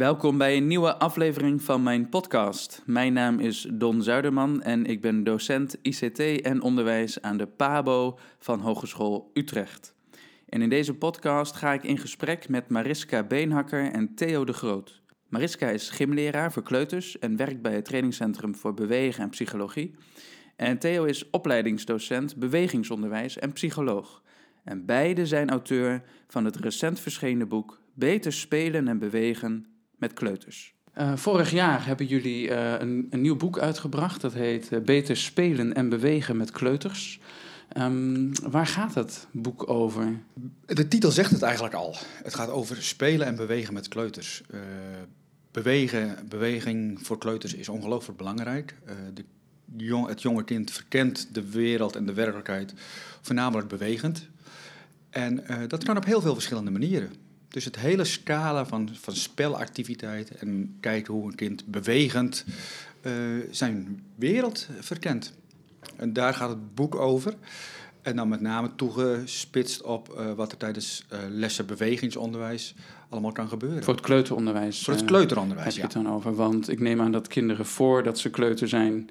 Welkom bij een nieuwe aflevering van mijn podcast. Mijn naam is Don Zuiderman en ik ben docent ICT en onderwijs aan de PABO van Hogeschool Utrecht. En in deze podcast ga ik in gesprek met Mariska Beenhakker en Theo de Groot. Mariska is gymleraar voor kleuters en werkt bij het trainingscentrum voor bewegen en psychologie. En Theo is opleidingsdocent bewegingsonderwijs en psycholoog. En beide zijn auteur van het recent verschenen boek Beter spelen en bewegen met kleuters. Uh, vorig jaar hebben jullie uh, een, een, nieuw boek uitgebracht. Dat heet uh, Beter spelen en bewegen met kleuters. Um, waar gaat het boek over? De titel zegt het eigenlijk al. Het gaat over spelen en bewegen met kleuters. bewegen, beweging voor kleuters is ongelooflijk belangrijk. De jong, het jonge kind verkent de wereld en de werkelijkheid voornamelijk bewegend. En dat kan op heel veel verschillende manieren. Dus het hele scala van, van spelactiviteit en kijken hoe een kind bewegend uh, zijn wereld verkent. En daar gaat het boek over. En dan met name toegespitst op uh, wat er tijdens uh, lessen bewegingsonderwijs allemaal kan gebeuren. Voor het kleuteronderwijs. Voor het kleuteronderwijs, heb je het dan over. Want ik neem aan dat kinderen voordat ze kleuter zijn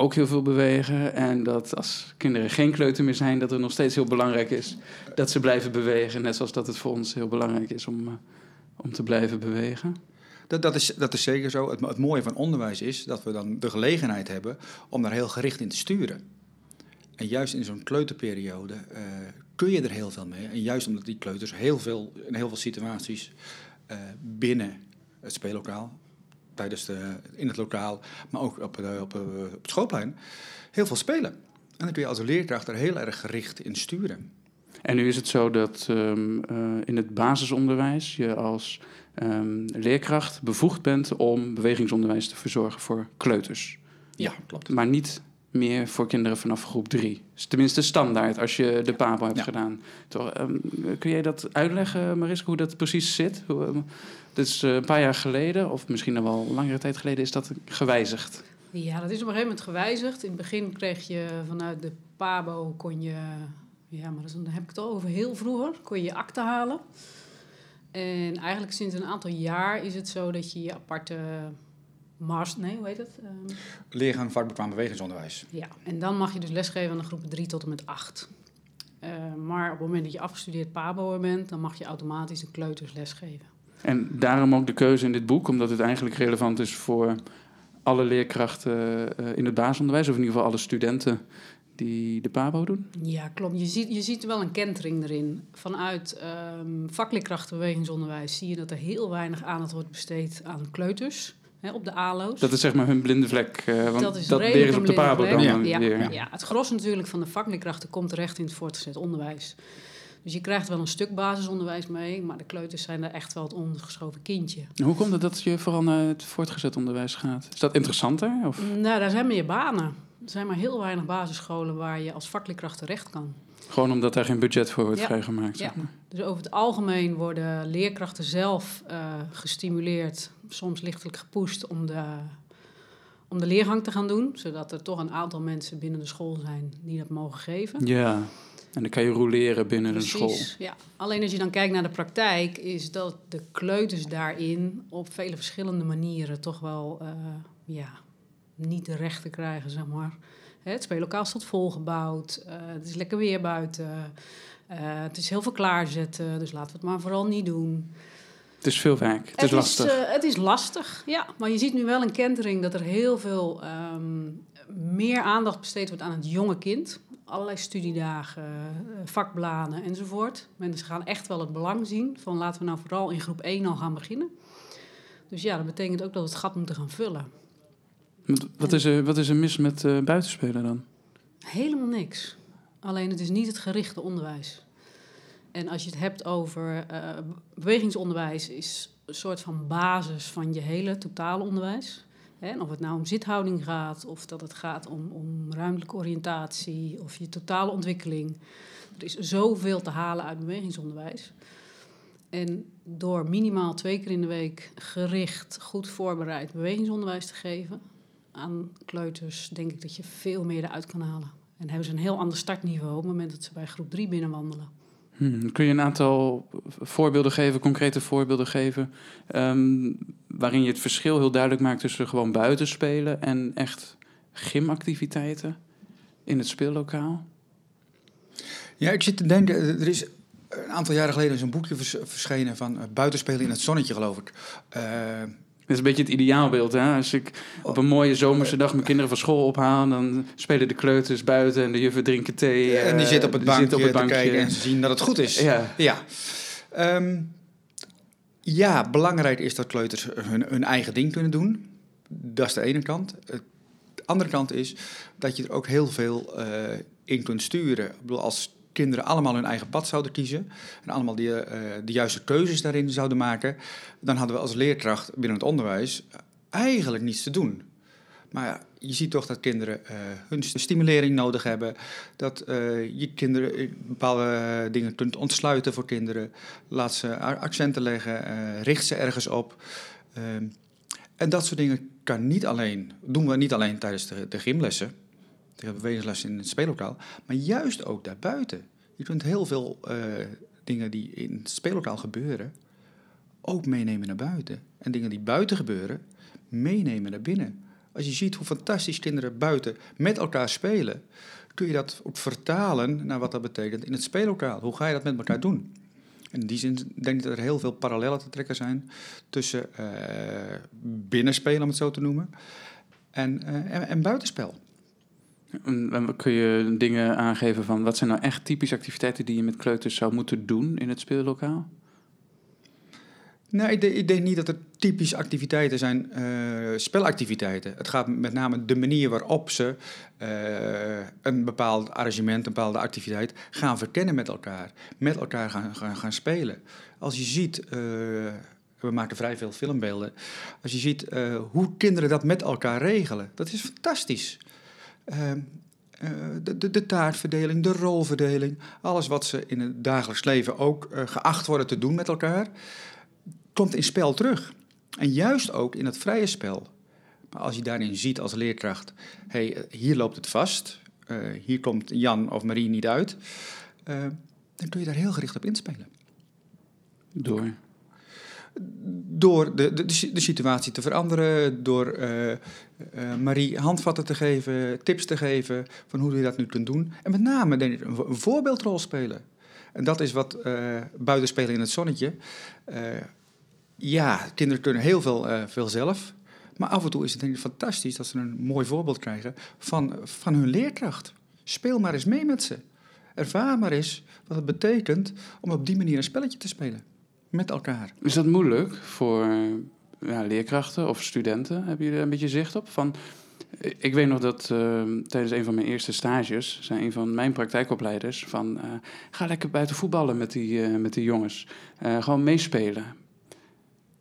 ook heel veel bewegen. En dat als kinderen geen kleuter meer zijn, dat het nog steeds heel belangrijk is dat ze blijven bewegen. Net zoals dat het voor ons heel belangrijk is om, uh, om te blijven bewegen. Dat, dat, is, dat is zeker zo. Het, mooie van onderwijs is dat we dan de gelegenheid hebben om daar heel gericht in te sturen. En juist in zo'n kleuterperiode uh, kun je er heel veel mee. En juist omdat die kleuters heel veel, in heel veel situaties uh, binnen het speellokaal tijdens de, in het lokaal, maar ook op, de, op, op het schoolplein, heel veel spelen. En dan kun je als leerkracht er heel erg gericht in sturen. En nu is het zo dat um, uh, in het basisonderwijs je als um, leerkracht bevoegd bent om bewegingsonderwijs te verzorgen voor kleuters. Ja, klopt. Maar niet meer voor kinderen vanaf groep drie. Dus tenminste standaard als je de PABO hebt ja. gedaan. Toch, um, kun jij dat uitleggen, Mariska, hoe dat precies zit? Hoe, dus uh, een paar jaar geleden, of misschien nog wel langere tijd geleden, is dat gewijzigd. Ja, dat is op een gegeven moment gewijzigd. In het begin kreeg je vanuit de PABO, kon je, ja, maar dan heb ik het al over heel vroeger, kon je je akte halen. En eigenlijk sinds een aantal jaar is het zo dat je je aparte mars, nee, hoe heet het? Um, Leergang vakbekwaam bewegingsonderwijs. Ja, en dan mag je dus lesgeven aan de groepen 3 tot en met 8. Uh, maar op het moment dat je afgestudeerd PABO bent, dan mag je automatisch een kleuters lesgeven. En daarom ook de keuze in dit boek, omdat het eigenlijk relevant is voor alle leerkrachten uh, in het basisonderwijs, of in ieder geval alle studenten die de PABO doen? Ja, klopt. Je ziet, je ziet wel een kentering erin. Vanuit um, vakleerkrachtenbewegingsonderwijs zie je dat er heel weinig aandacht wordt besteed aan kleuters. Hè, op de ALO's. Dat is zeg maar hun blinde vlek. Uh, want dat is dat ze op de PABO dan ja. Ja, weer. ja, het gros natuurlijk van de vakleerkrachten komt terecht in het voortgezet onderwijs. Dus je krijgt wel een stuk basisonderwijs mee, maar de kleuters zijn er echt wel het ondergeschoven kindje. Hoe komt het dat je vooral naar het voortgezet onderwijs gaat? Is dat interessanter? Of? Nou, daar zijn meer banen. Er zijn maar heel weinig basisscholen waar je als vakleerkracht terecht kan. Gewoon omdat daar geen budget voor wordt ja. vrijgemaakt. Ja. Dus over het algemeen worden leerkrachten zelf uh, gestimuleerd, soms lichtelijk gepusht om de, om de leergang te gaan doen. Zodat er toch een aantal mensen binnen de school zijn die dat mogen geven. Ja. En dan kan je roleren binnen Precies, een school. Ja. Alleen als je dan kijkt naar de praktijk, is dat de kleuters daarin op vele verschillende manieren toch wel uh, ja, niet de recht te krijgen, zeg maar. Het speellokaal staat volgebouwd, uh, het is lekker weer buiten, uh, het is heel veel klaarzetten, dus laten we het maar vooral niet doen. Het is veel werk, het, het is lastig. Is, het is lastig, ja. Maar je ziet nu wel een kentering dat er heel veel um, meer aandacht besteed wordt aan het jonge kind allerlei studiedagen, vakbladen enzovoort. Mensen gaan echt wel het belang zien van laten we nou vooral in groep 1 al gaan beginnen. Dus ja, dat betekent ook dat we het gat moeten gaan vullen. Wat is er, wat is er mis met uh, buitenspelen dan? Helemaal niks. Alleen het is niet het gerichte onderwijs. En als je het hebt over uh, bewegingsonderwijs, is een soort van basis van je hele totale onderwijs. En of het nou om zithouding gaat, of dat het gaat om, om ruimtelijke oriëntatie, of je totale ontwikkeling. Er is zoveel te halen uit bewegingsonderwijs. En door minimaal twee keer in de week gericht, goed voorbereid bewegingsonderwijs te geven aan kleuters, denk ik dat je veel meer eruit kan halen. En hebben ze een heel ander startniveau op het moment dat ze bij groep 3 binnenwandelen. Hmm, kun je een aantal voorbeelden geven, concrete voorbeelden geven, um, waarin je het verschil heel duidelijk maakt tussen gewoon buiten spelen en echt gymactiviteiten in het speellokaal? Ja, ik zit te denken, er is een aantal jaren geleden is een boekje vers- verschenen van uh, buitenspelen in het zonnetje, geloof ik. Uh, dat is een beetje het ideaalbeeld. Hè? Als ik op een mooie zomerse dag mijn kinderen van school ophaal, dan spelen de kleuters buiten en de juffen drinken thee. en die uh, zitten op het bankje, op het te kijken en ze zien dat het goed is. Ja. Ja. Um, ja, belangrijk is dat kleuters hun, hun, eigen ding kunnen doen. Dat is de ene kant. De andere kant is dat je er ook heel veel uh, in kunt sturen. Ik bedoel, als kinderen allemaal hun eigen pad zouden kiezen en allemaal die, uh, de juiste keuzes daarin zouden maken, dan hadden we als leerkracht binnen het onderwijs eigenlijk niets te doen. Maar je ziet toch dat kinderen uh, hun stimulering nodig hebben. Dat uh, je kinderen bepaalde dingen kunt ontsluiten voor kinderen. Laat ze accenten leggen, richt ze ergens op. Ehm, en dat soort dingen kan niet alleen, doen we niet alleen tijdens de, de gymlessen, de bewegingslessen in het speellokaal, maar juist ook daarbuiten. Je kunt heel veel dingen die in het speellokaal gebeuren, ook meenemen naar buiten. En dingen die buiten gebeuren, meenemen naar binnen. Als je ziet hoe fantastisch kinderen buiten met elkaar spelen, kun je dat ook vertalen naar wat dat betekent in het speellokaal. Hoe ga je dat met elkaar doen? En in die zin denk ik dat er heel veel parallellen te trekken zijn tussen uh, binnenspelen, om het zo te noemen, en, en, en buitenspel. Kun je dingen aangeven van wat zijn nou echt typische activiteiten die je met kleuters zou moeten doen in het speellokaal? Nee, ik, ik, denk niet dat er typische activiteiten zijn, uh, spelactiviteiten. Het gaat met name de manier waarop ze uh, een bepaald arrangement, een bepaalde activiteit gaan verkennen met elkaar. Met elkaar gaan, gaan, spelen. Als je ziet, uh, we maken vrij veel filmbeelden. Als je ziet hoe kinderen dat met elkaar regelen, dat is fantastisch. De, de, de, taartverdeling, de rolverdeling, alles wat ze in het dagelijks leven ook geacht worden te doen met elkaar komt in spel terug. En juist ook in het vrije spel. Maar als je daarin ziet als leerkracht, hey, hier loopt het vast, hier komt Jan of Marie niet uit, dan kun je daar heel gericht op inspelen. Door? Door de, de, de situatie te veranderen, door uh, Marie handvatten te geven, tips te geven van hoe je dat nu kunt doen. En met name denk ik, een, voorbeeldrol spelen. En dat is wat buiten spelen in het zonnetje ja, kinderen kunnen heel veel, uh, veel zelf. Maar af en toe is het denk ik fantastisch dat ze een mooi voorbeeld krijgen van, van hun leerkracht. Speel maar eens mee met ze. Ervaar maar eens wat het betekent om op die manier een spelletje te spelen. Met elkaar. Is dat moeilijk voor ja, leerkrachten of studenten? Heb je er een beetje zicht op? Van, ik weet nog dat uh, tijdens een van mijn eerste stages... zei een van mijn praktijkopleiders van... Uh, ga lekker buiten voetballen met die, met die jongens. gewoon meespelen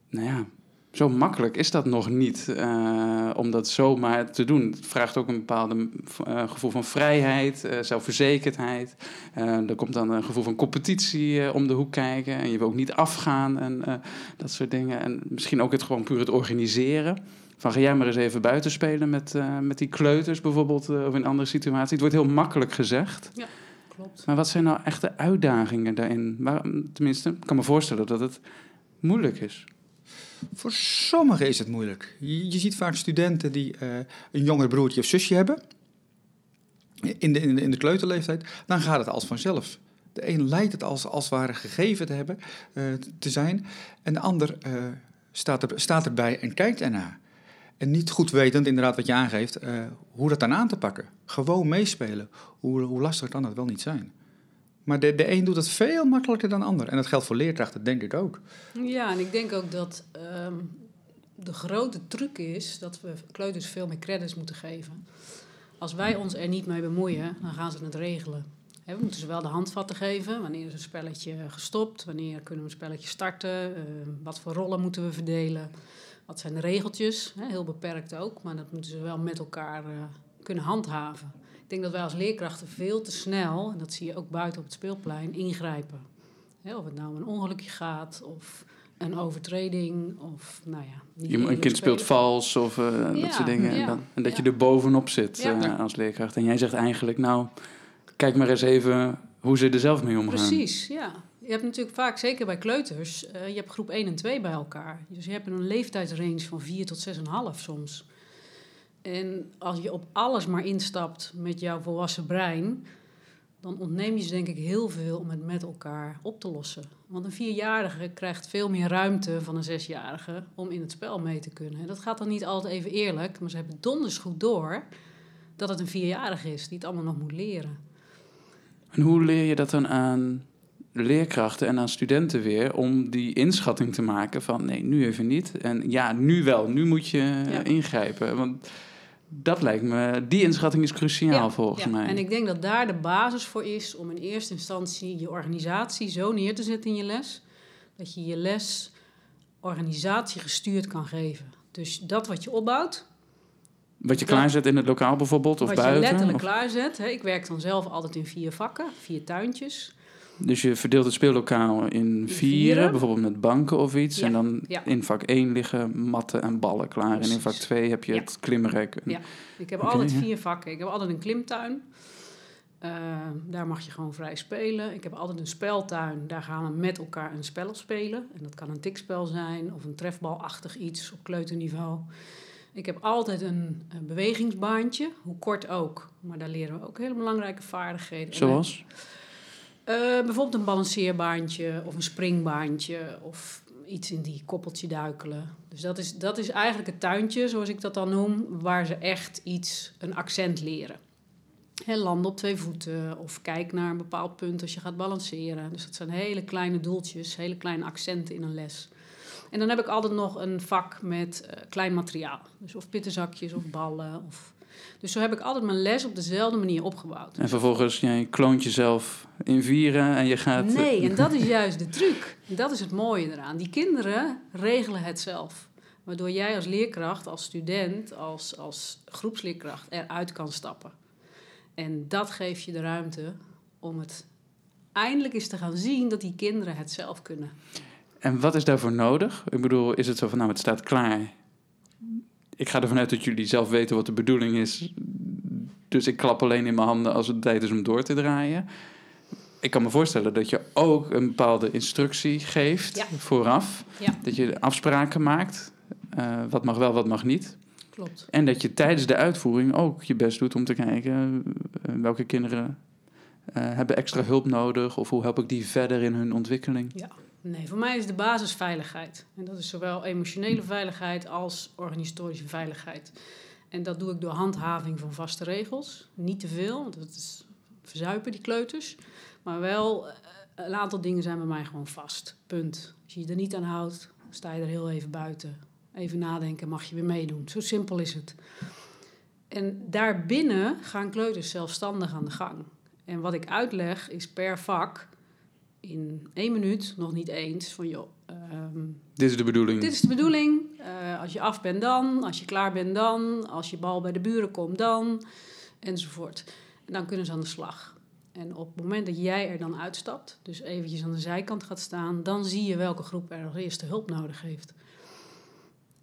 nou ja, zo makkelijk is dat nog niet uh, om dat zomaar te doen. Het vraagt ook een bepaald uh, gevoel van vrijheid, uh, zelfverzekerdheid. er komt dan een gevoel van competitie om de hoek kijken. En je wil ook niet afgaan en dat soort dingen. En misschien ook het gewoon puur het organiseren. Van ga jij maar eens even buiten spelen met, met die kleuters bijvoorbeeld, of in andere situaties. Het wordt heel makkelijk gezegd. Ja, klopt. Maar wat zijn nou echte uitdagingen daarin? Maar, tenminste, ik kan me voorstellen dat het moeilijk is. Voor sommigen is het moeilijk. Je, ziet vaak studenten die uh, een jonger broertje of zusje hebben. In de, in, de, kleuterleeftijd. Dan gaat het als vanzelf. De een lijkt het als, als ware gegeven te hebben, uh, te zijn. En de ander uh, staat, er, staat erbij en kijkt ernaar. En niet goed wetend, inderdaad, wat je aangeeft, hoe dat dan aan te pakken. Gewoon meespelen. Hoe, hoe lastig kan dat wel niet zijn? Maar de, de een doet het veel makkelijker dan de ander. En dat geldt voor leerkrachten, denk ik ook. Ja, en ik denk ook dat um, de grote truc is dat we kleuters veel meer credits moeten geven. Als wij ons er niet mee bemoeien, dan gaan ze het regelen. We moeten ze wel de handvatten geven. Wanneer is een spelletje gestopt? Wanneer kunnen we een spelletje starten? Uh, wat voor rollen moeten we verdelen? Wat zijn de regeltjes? He, heel beperkt ook, maar dat moeten ze wel met elkaar uh, kunnen handhaven. Ik denk dat wij als leerkrachten veel te snel, en dat zie je ook buiten op het speelplein, ingrijpen. He, of het nou een ongelukje gaat of een overtreding of nou ja. Je, een kind speelt vals of uh, ja, dat soort dingen. Ja, en, dan, en, dat ja. je er bovenop zit uh, als leerkracht. En jij zegt eigenlijk, nou, kijk maar eens even hoe ze er zelf mee omgaan. Precies, ja. Je hebt natuurlijk vaak, zeker bij kleuters, uh, je hebt groep 1 en 2 bij elkaar. Dus je hebt een leeftijdsrange van 4 tot 6,5 soms. En als je op alles maar instapt met jouw volwassen brein, dan ontneem je ze denk ik heel veel om het met elkaar op te lossen. Want een vierjarige krijgt veel meer ruimte van een zesjarige om in het spel mee te kunnen. En dat gaat dan niet altijd even eerlijk, maar ze hebben donders goed door dat het een vierjarige is die het allemaal nog moet leren. En hoe leer je dat dan aan leerkrachten en aan studenten weer om die inschatting te maken van nee, nu even niet. En ja, nu wel, nu moet je ingrijpen. Want dat lijkt me, die inschatting is cruciaal volgens ja. mij. En ik denk dat daar de basis voor is om in eerste instantie je organisatie zo neer te zetten in je les, dat je je les organisatie gestuurd kan geven. Dus dat wat je opbouwt. Wat je klaarzet in het lokaal bijvoorbeeld, of wat buiten? Wat je letterlijk of? klaarzet. Hè. Ik werk dan zelf altijd in vier vakken, vier tuintjes. Dus je verdeelt het speellokaal in vieren, bijvoorbeeld met banken of iets. En dan in vak 1 liggen matten en ballen klaar. En in vak 2 heb je het klimrek. Ja, ik heb altijd vier vakken. Ik heb altijd een klimtuin. Uh, daar mag je gewoon vrij spelen. Ik heb altijd een speltuin. Daar gaan we met elkaar een spel op spelen. En dat kan een tikspel zijn of een trefbalachtig iets op kleuterniveau. Ik heb altijd een, een bewegingsbaantje, hoe kort ook. Maar daar leren we ook hele belangrijke vaardigheden. Zoals? Uh, bijvoorbeeld een balanceerbaantje of een springbaantje of iets in die koppeltje duikelen. Dus dat is, dat is eigenlijk het tuintje, zoals ik dat dan noem, waar ze echt iets, een accent leren. He, landen op twee voeten of kijk naar een bepaald punt als je gaat balanceren. Dus dat zijn hele kleine doeltjes, hele kleine accenten in een les. En dan heb ik altijd nog een vak met uh, klein materiaal. Dus of pittenzakjes of ballen of dus zo heb ik altijd mijn les op dezelfde manier opgebouwd. En vervolgens, jij kloont jezelf in vieren en je gaat... Nee, en dat is juist de truc. Dat is het mooie eraan. Die kinderen regelen het zelf. Waardoor jij als leerkracht, als student, als, als groepsleerkracht eruit kan stappen. En dat geeft je de ruimte om het eindelijk eens te gaan zien dat die kinderen het zelf kunnen. En wat is daarvoor nodig? Ik bedoel, is het zo van, nou, het staat klaar ik ga ervan uit dat jullie zelf weten wat de bedoeling is. Dus ik klap alleen in mijn handen als het tijd is om door te draaien. Ik kan me voorstellen dat je ook een bepaalde instructie geeft vooraf. Ja. Dat je afspraken maakt. Uh, wat mag wel, wat mag niet. Klopt. En dat je tijdens de uitvoering ook je best doet om te kijken uh, welke kinderen uh, hebben extra hulp nodig. Of hoe help ik die verder in hun ontwikkeling. Ja. Nee, voor mij is de basis veiligheid. En dat is zowel emotionele veiligheid als organisatorische veiligheid. En dat doe ik door handhaving van vaste regels. Niet te veel, want dat is verzuipen die kleuters. Maar wel, eh, een aantal dingen zijn bij mij gewoon vast. Punt. Als je je er niet aan houdt, sta je er heel even buiten. Even nadenken, mag je weer meedoen. Zo simpel is het. En daarbinnen gaan kleuters zelfstandig aan de gang. En wat ik uitleg is per vak in één minuut nog niet eens van joh. Um, dit is de bedoeling. Dit is de bedoeling. Uh, als je af bent dan, als je klaar bent dan, als je bal bij de buren komt dan, enzovoort. En dan kunnen ze aan de slag. En op het moment dat jij er dan uitstapt, dus eventjes aan de zijkant gaat staan, dan zie je welke groep er als eerste hulp nodig heeft.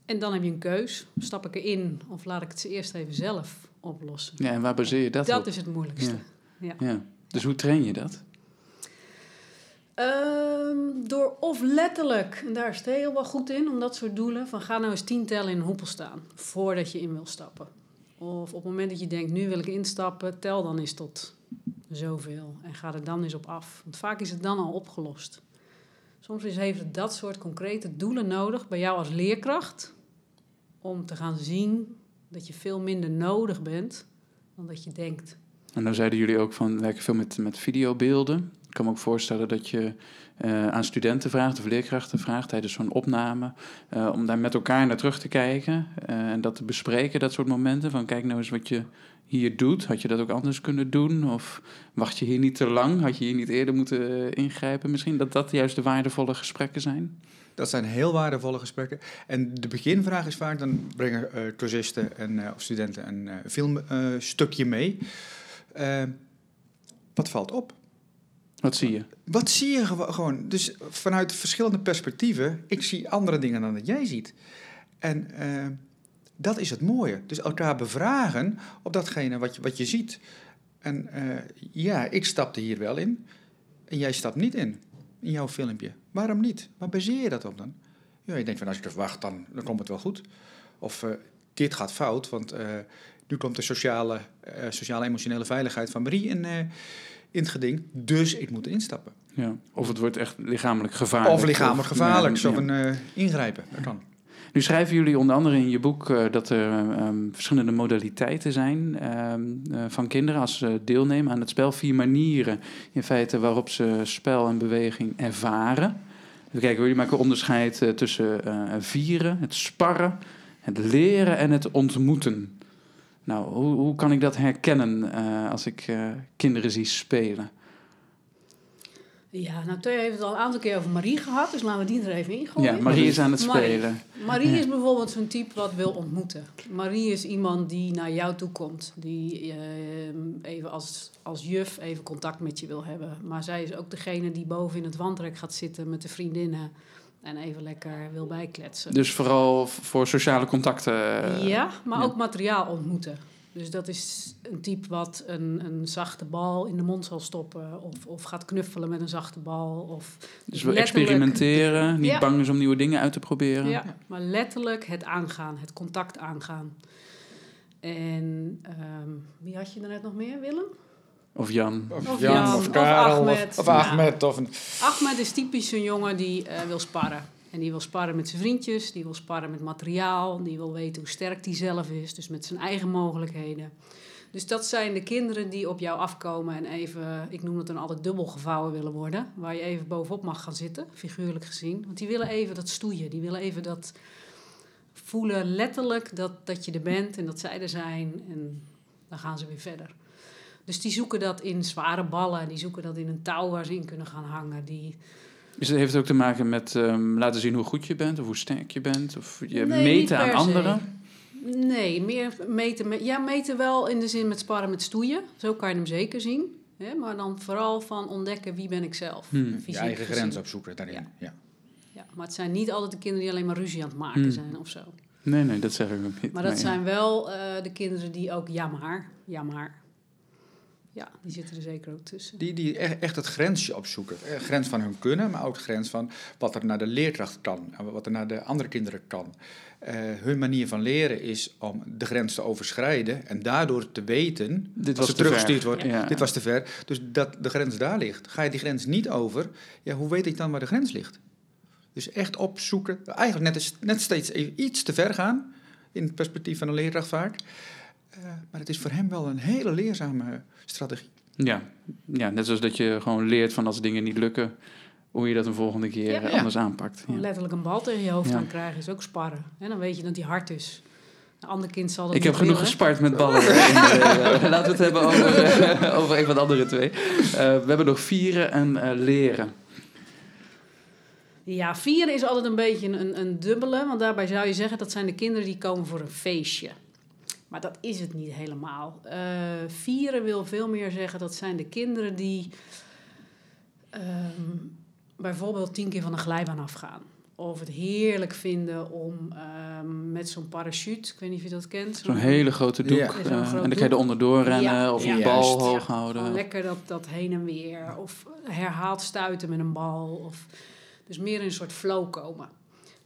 En dan heb je een keus. Stap ik erin of laat ik het ze eerst even zelf oplossen? Ja, en waar baseer je dat, dat op? Dat is het moeilijkste. Ja. Ja. ja. Dus hoe train je dat? Um, door of letterlijk, en daar is heel wel goed in, om dat soort doelen, van ga nou eens tien tellen in een hoepel staan, voordat je in wil stappen. Of op het moment dat je denkt, nu wil ik instappen, tel dan eens tot zoveel en ga er dan eens op af. Want vaak is het dan al opgelost. Soms heeft het dat soort concrete doelen nodig bij jou als leerkracht, om te gaan zien dat je veel minder nodig bent dan dat je denkt. En dan zeiden jullie ook van werken veel met, met videobeelden kan me ook voorstellen dat je uh, aan studenten vraagt of leerkrachten vraagt tijdens zo'n opname. Uh, om daar met elkaar naar terug te kijken uh, en dat te bespreken, dat soort momenten. Van kijk nou eens wat je hier doet. Had je dat ook anders kunnen doen? Of wacht je hier niet te lang? Had je hier niet eerder moeten ingrijpen? Misschien dat dat juist de waardevolle gesprekken zijn? Dat zijn heel waardevolle gesprekken. En de beginvraag is vaak, dan brengen cursisten en, of studenten een filmstukje mee. wat valt op? Wat zie je? Wat zie je gewoon? Dus vanuit verschillende perspectieven, ik zie andere dingen dan dat jij ziet. En uh, dat is het mooie. Dus elkaar bevragen op datgene wat je, wat je ziet. En uh, ja, ik stapte hier wel in en jij stapt niet in. in jouw filmpje. Waarom niet? Waar baseer je dat op dan? Ja, je denkt van als je erop wacht, dan, dan komt het wel goed. Of eh, dit gaat fout, want eh, nu komt de sociale, eh, sociale emotionele veiligheid van Marie in, eh, in het geding. Dus ik moet instappen. Ja. Of het wordt echt lichamelijk gevaarlijk. Of lichamelijk gevaarlijk, Ja, zo ja. van eh, ingrijpen. Dat kan. Nu schrijven jullie onder andere in je boek eh, dat er ehm, verschillende modaliteiten zijn ehm, eh, van kinderen als ze deelnemen aan het spel. Vier manieren in feite waarop ze spel en beweging ervaren. Even kijken, jullie maken onderscheid tussen vieren, het sparren, het leren en het ontmoeten. Nou, hoe, hoe kan ik dat herkennen eh, als ik eh, kinderen zie spelen? Ja, nou, Theo heeft het al een aantal keer over Marie gehad, dus laten we die er even ingooien. Ja, Marie is aan het spelen. Marie Ja. is bijvoorbeeld zo'n type wat wil ontmoeten. Marie is iemand die naar jou toe komt. Die eh, even als, als juf even contact met je wil hebben. Maar zij is ook degene die boven in het wandrek gaat zitten met de vriendinnen. En even lekker wil bijkletsen. Dus vooral voor sociale contacten. eh, ja, maar ja. ook materiaal ontmoeten. Dus dat is een type wat een, een zachte bal in de mond zal stoppen. Of, of gaat knuffelen met een zachte bal. Of Dus we experimenteren, niet Ja. bang is om nieuwe dingen uit te proberen. Ja, maar letterlijk het aangaan, het contact aangaan. En ehm, wie had je er net nog meer, Willem? Of Jan. Of, Of Jan, Jan, of of Karel, of, Ahmed. of Ja. Ahmed. Of een, Ahmed is typisch een jongen die eh, wil sparren. En die wil sparren met zijn vriendjes, die wil sparren met materiaal, die wil weten hoe sterk die zelf is, dus met zijn eigen mogelijkheden. Dus dat zijn de kinderen die op jou afkomen en even, ik noem het dan altijd dubbel gevouwen willen worden, waar je even bovenop mag gaan zitten, figuurlijk gezien. Want die willen even dat stoeien, die willen even dat voelen letterlijk dat, dat je er bent en dat zij er zijn en dan gaan ze weer verder. Dus die zoeken dat in zware ballen, die zoeken dat in een touw waar ze in kunnen gaan hangen. Die, Dus het heeft ook te maken met ehm, laten zien hoe goed je bent of hoe sterk je bent. Of je Nee, meten aan anderen. Nee, meer meten. Met, ja, meten wel in de zin met sparren met stoeien. Zo kan je hem zeker zien. Hè? Maar dan vooral van ontdekken wie ben ik zelf. Hmm. je eigen gezien. grens opzoeken daarin. Ja. Ja. Ja, maar het zijn niet altijd de kinderen die alleen maar ruzie aan het maken Hmm. zijn of zo. Nee, nee, dat zeg ik ook niet. Maar dat Nee. zijn wel eh, de kinderen die ook ja maar, ja maar. Ja, die zitten er zeker ook tussen. Die, die echt, echt het grensje opzoeken. Eh, grens van hun kunnen, maar ook de grens van wat er naar de leerkracht kan. En wat er naar de andere kinderen kan. Eh, hun manier van leren is om de grens te overschrijden. En daardoor te weten, Dit als ver. teruggestuurd wordt, Ja. dit was te ver. Dus dat de grens daar ligt. Ga je die grens niet over, ja, hoe weet ik dan waar de grens ligt? Dus echt opzoeken. Eigenlijk net, net steeds even iets te ver gaan. In het perspectief van een leerkracht vaak. Eh, maar het is voor hem wel een hele leerzame strategie. Ja. ja, net zoals dat je gewoon leert van als dingen niet lukken, hoe je dat een volgende keer Ja. anders aanpakt. Ja. letterlijk een bal tegen je hoofd Ja. aan krijgen is ook sparren. En dan weet je dat die hard is. Een ander kind zal dat Ik heb genoeg willen. gespart met ballen. de- eh, laten we het hebben over, eh, over een van de andere twee. Eh, we hebben nog vieren en eh, leren. Ja, vieren is altijd een beetje een, een dubbele. Want daarbij zou je zeggen dat zijn de kinderen die komen voor een feestje. Maar dat is het niet helemaal. Eh, vieren wil veel meer zeggen dat zijn de kinderen die ehm, bijvoorbeeld tien keer van een glijbaan afgaan. Of het heerlijk vinden om ehm, met zo'n parachute, ik weet niet of je dat kent. Zo'n hele grote doek. Ja. eh, Zo'n groot en dan kan je er onderdoor rennen Ja, of ja. een bal Juist. hoog houden. lekker dat, dat heen en weer. Of herhaald stuiten met een bal. Of, dus meer in een soort flow komen.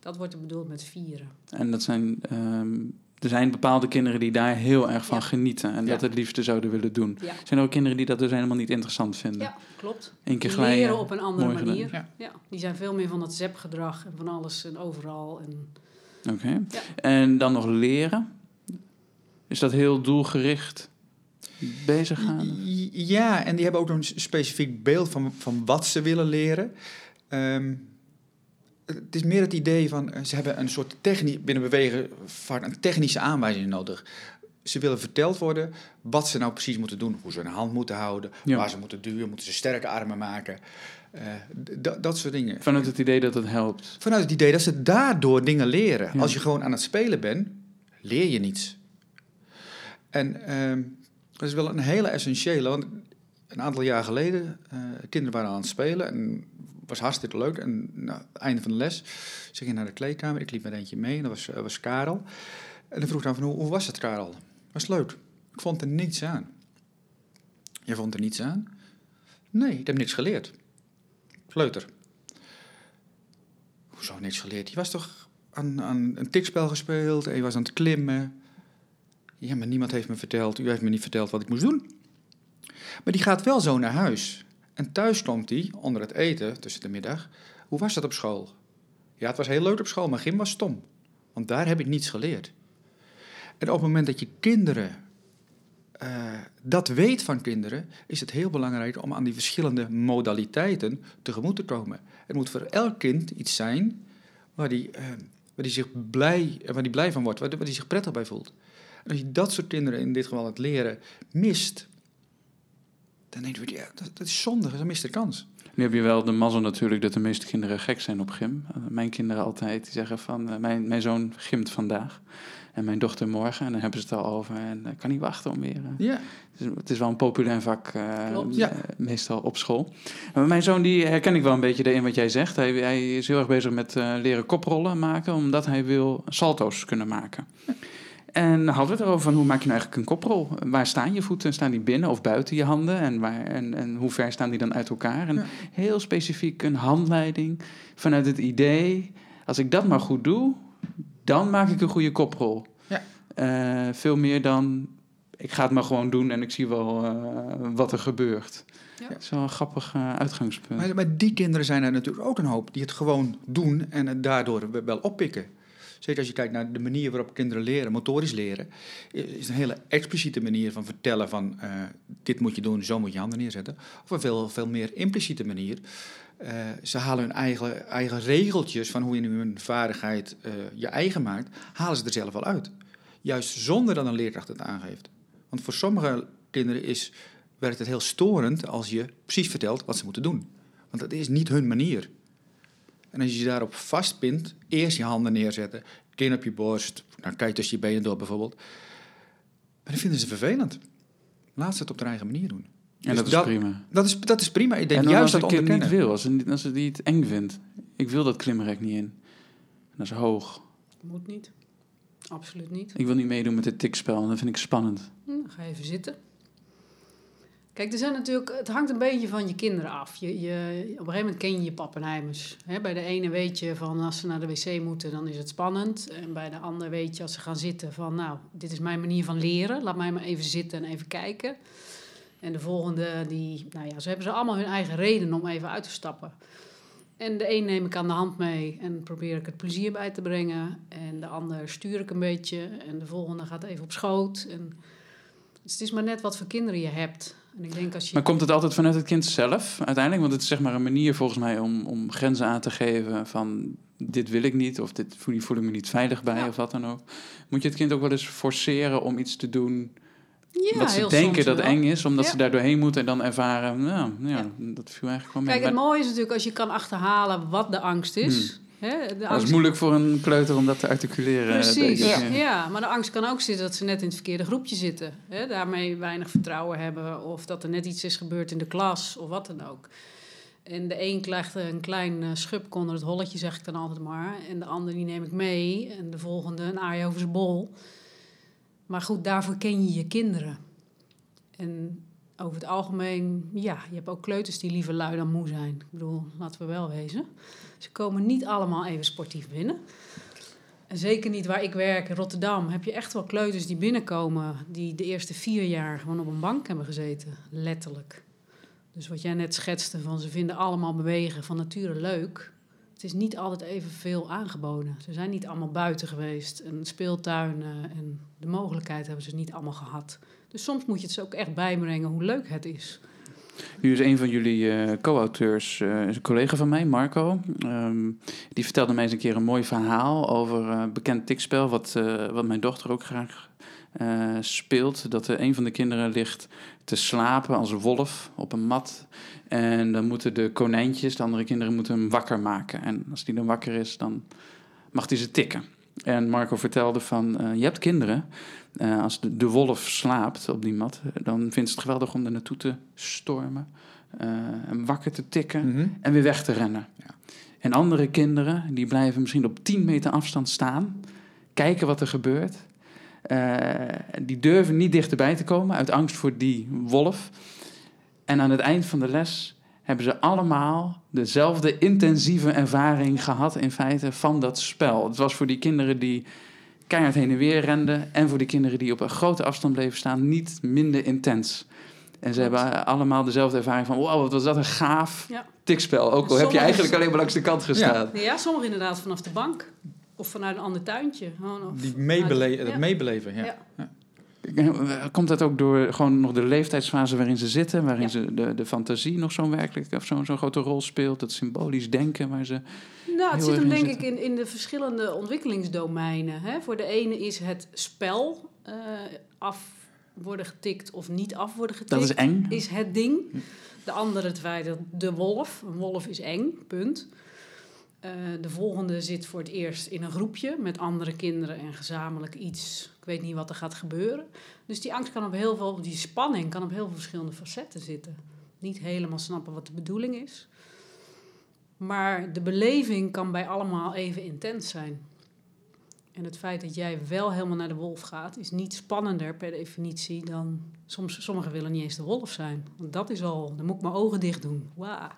Dat wordt er bedoeld met vieren. En dat zijn, ehm, er zijn bepaalde kinderen die daar heel erg van Ja. genieten. En Ja. dat het liefste zouden willen doen. Ja, Zijn er ook kinderen die dat dus helemaal niet interessant vinden? ja klopt. Eén keer glijden. leren op een andere manier. Ja. Ja. die zijn veel meer van dat zepgedrag en van alles en overal. En, Oké. Ja. En dan nog leren. Is dat heel doelgericht bezig gaan? Ja, en die hebben ook een specifiek beeld van, van wat ze willen leren. Ehm, het is meer het idee van, eh, ze hebben een soort technisch, binnen bewegen vaak een technische aanwijzing nodig. Ze willen verteld worden wat ze nou precies moeten doen. Hoe ze een hand moeten houden, Ja. waar ze moeten duwen, moeten ze sterke armen maken. Eh, dat soort dingen. Vanuit het idee dat het helpt. Vanuit het idee dat ze daardoor dingen leren. Ja. Als je gewoon aan het spelen bent, leer je niets. En ehm, dat is wel een hele essentiële, want een aantal jaar geleden, eh kinderen waren aan het spelen en was hartstikke leuk. En nou, het einde van de les, ze ging naar de kleedkamer, ik liep met eentje mee en dat was, eh, was Karel. En dan vroeg dan van, hoe, hoe was het Karel? Was leuk? Ik vond er niets aan. Je vond er niets aan? Nee, ik heb niks geleerd. Kleuter. hoezo niks geleerd? Je was toch aan, aan een tikspel gespeeld en je was aan het klimmen. Ja, maar niemand heeft me verteld, u heeft me niet verteld wat ik moest doen. Maar die gaat wel zo naar huis. En thuis komt hij, onder het eten, tussen de middag. Hoe was dat op school? Ja, het was heel leuk op school, maar Gym was stom. Want daar heb ik niets geleerd. En op het moment dat je kinderen eh, dat weet van kinderen, is het heel belangrijk om aan die verschillende modaliteiten tegemoet te komen. Het moet voor elk kind iets zijn waar die, eh, waar die zich blij, waar die blij van wordt, waar die, waar die zich prettig bij voelt. En als je dat soort kinderen, in dit geval het leren, mist, dan denk je, ja, dat, dat is zonde, dat mist de kans. Nu heb je wel de mazzel natuurlijk dat de meeste kinderen gek zijn op gym. Uh, mijn kinderen altijd, die zeggen van, uh, mijn, mijn zoon gymt vandaag en mijn dochter morgen. En dan hebben ze het al over en ik kan niet wachten om weer... Ja, het, is, het is wel een populair vak. Ja. meestal op school. Maar mijn zoon, die herken ik wel een beetje in wat jij zegt. Hij, hij is heel erg bezig met eh, leren koprollen maken, omdat hij wil salto's kunnen maken. En hadden we het erover van hoe maak je nou eigenlijk een koprol? Waar staan je voeten? Staan die binnen of buiten je handen? En, waar, en, en hoe ver staan die dan uit elkaar? En Ja. heel specifiek een handleiding vanuit het idee... als ik dat maar goed doe, dan maak ik een goede koprol. Ja. Eh, veel meer dan... ik ga het maar gewoon doen en ik zie wel eh, wat er gebeurt. Ja. Dat is wel een grappig eh, uitgangspunt. maar, maar die kinderen zijn er natuurlijk ook een hoop die het gewoon doen en het daardoor wel oppikken. Zeker als je kijkt naar de manier waarop kinderen leren, motorisch leren, is een hele expliciete manier van vertellen van eh, dit moet je doen, zo moet je handen neerzetten. Of een veel, veel meer impliciete manier. Eh, ze halen hun eigen, eigen regeltjes van hoe je een vaardigheid eh, je eigen maakt, halen ze er zelf wel uit. Juist zonder dat een leerkracht het aangeeft. Want voor sommige kinderen is, werkt het heel storend als je precies vertelt wat ze moeten doen. Want dat is niet hun manier. En als je je daarop vastpint, eerst je handen neerzetten, kin op je borst, nou, kijk tussen je benen door bijvoorbeeld. Maar dan vinden ze vervelend. Laat ze het op hun eigen manier doen. en dus dat is dat- prima. Dat is, dat is prima. Ik denk en dan juist als dat een kind niet wil, als ze, niet- als ze die het eng vindt. Ik wil dat klimrek niet in. Dat is hoog. Moet niet. Absoluut niet. Ik wil niet meedoen met dit tikspel, dat vind ik spannend. Hm, dan ga even zitten. Kijk, er zijn natuurlijk, het hangt een beetje van je kinderen af. Je, je, op een gegeven moment ken je je pappenheimers. Hè, bij de ene weet je van als ze naar de wc moeten, dan is het spannend. En bij de ander weet je als ze gaan zitten van nou, dit is mijn manier van leren. Laat mij maar even zitten en even kijken. En de volgende, die, nou ja, ze hebben ze allemaal hun eigen reden om even uit te stappen. En de een neem ik aan de hand mee en probeer ik het plezier bij te brengen. En de ander stuur ik een beetje. En de volgende gaat even op schoot. En dus het is maar net wat voor kinderen je hebt. En ik denk als je... Maar komt het altijd vanuit het kind zelf uiteindelijk? Want het is zeg maar een manier volgens mij om, om grenzen aan te geven van dit wil ik niet of dit voel, voel ik me niet veilig bij Ja. of wat dan ook. Moet je het kind ook wel eens forceren om iets te doen ja, wat ze denken dat wel. eng is, omdat Ja. ze daar doorheen moeten en dan ervaren, nou ja, Ja. dat viel eigenlijk wel mee. Kijk, het mooie is natuurlijk als je kan achterhalen wat de angst is. Hè, de dat is moeilijk voor een kleuter om dat te articuleren. Precies, ja. ja. Maar de angst kan ook zitten dat ze net in het verkeerde groepje zitten. Hè, daarmee weinig vertrouwen hebben. Of dat er net iets is gebeurd in de klas of wat dan ook. En de een krijgt een klein eh, schub onder het holletje, zeg ik dan altijd maar. En de ander die neem ik mee. En de volgende een aai over zijn bol. Maar goed, daarvoor ken je je kinderen. En over het algemeen, ja, je hebt ook kleuters die liever lui dan moe zijn. Ik bedoel, laten we wel wezen. Ze komen niet allemaal even sportief binnen. En zeker niet waar ik werk, in Rotterdam, heb je echt wel kleuters die binnenkomen... die de eerste vier jaar gewoon op een bank hebben gezeten, letterlijk. Dus wat jij net schetste, van ze vinden allemaal bewegen van nature leuk... het is niet altijd evenveel aangeboden. Ze zijn niet allemaal buiten geweest en speeltuinen... en de mogelijkheid hebben ze niet allemaal gehad. Dus soms moet je het ze ook echt bijbrengen hoe leuk het is. Nu is een van jullie eh, co-auteurs, eh, een collega van mij, Marco. Ehm, die vertelde mij eens een keer een mooi verhaal over eh, een bekend tikspel, wat, eh, wat mijn dochter ook graag eh, speelt. Dat er een van de kinderen ligt te slapen als wolf op een mat. En dan moeten de konijntjes, de andere kinderen, moeten hem wakker maken. En als die dan wakker is, dan mag hij ze tikken. En Marco vertelde van, eh, je hebt kinderen. Eh, als de, de wolf slaapt op die mat, eh, dan vindt ze het geweldig om er naartoe te stormen. eh, hem wakker te tikken Mhm. en weer weg te rennen. Ja. En andere kinderen, die blijven misschien op 10 meter afstand staan, kijken wat er gebeurt. Die durven niet dichterbij te komen uit angst voor die wolf. En aan het eind van de les hebben ze allemaal dezelfde intensieve ervaring gehad in feite van dat spel. Het was voor die kinderen die keihard heen en weer renden en voor die kinderen die op een grote afstand bleven staan niet minder intens. En ze hebben allemaal dezelfde ervaring van, wow, wat was dat een gaaf Ja. tikspel. Ook al heb je eigenlijk alleen maar langs de kant gestaan. Ja, sommigen inderdaad vanaf de bank. Of vanuit een ander tuintje. Die meebele het ja. meebeleven, ja. Ja. Komt dat ook door gewoon nog de leeftijdsfase waarin ze zitten, waarin Ja. ze de, de fantasie nog zo'n werkelijk of zo'n zo'n grote rol speelt, dat symbolisch denken waar ze. Nou, het zit hem denk ik in, in de verschillende ontwikkelingsdomeinen. Hè? Voor de ene is het spel eh, af worden getikt of niet af worden getikt. Dat is eng. is het ding. De andere het de wolf, een wolf is eng, punt. Eh, de volgende zit voor het eerst in een groepje met andere kinderen en gezamenlijk iets. Ik weet niet wat er gaat gebeuren. Dus die angst kan op heel veel, die spanning kan op heel veel verschillende facetten zitten. Niet helemaal snappen wat de bedoeling is. Maar de beleving kan bij allemaal even intens zijn. En het feit dat jij wel helemaal naar de wolf gaat, is niet spannender per definitie dan. Soms, sommigen willen niet eens de wolf zijn. Want dat is al, dan moet ik mijn ogen dicht doen. Wauw.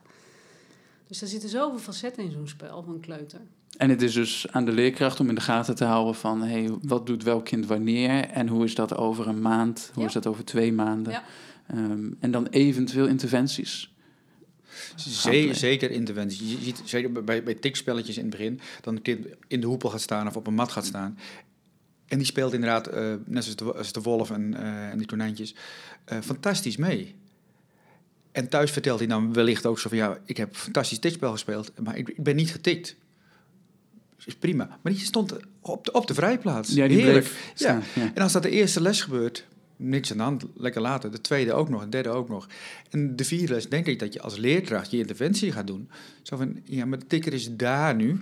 Dus er zitten zoveel facetten in zo'n spel van kleuter. En het is dus aan de leerkracht om in de gaten te houden van hey, wat doet welk kind wanneer en hoe is dat over een maand, hoe Ja. is dat over twee maanden. Ja. Ehm, en dan eventueel interventies. Zee- zeker interventie. Je ziet zeker bij, bij tikspelletjes in het begin, dan een kind in de hoepel gaat staan of op een mat gaat staan. En die speelt inderdaad, eh, net zoals de, als de wolf en, eh, en die konijntjes, eh, fantastisch mee. En thuis vertelt hij dan wellicht ook zo van, ja, ik heb fantastisch tikspel gespeeld, maar ik, ik ben niet getikt. Is prima. Maar die stond op de, op de vrijplaats. Ja, die Heerlijk. Ja. En als dat de eerste les gebeurt, niks aan de hand, lekker later. De tweede ook nog, de derde ook nog. En de vierde les denk ik dat je als leerkracht je interventie gaat doen. Zo van, ja, maar de tikker is daar nu.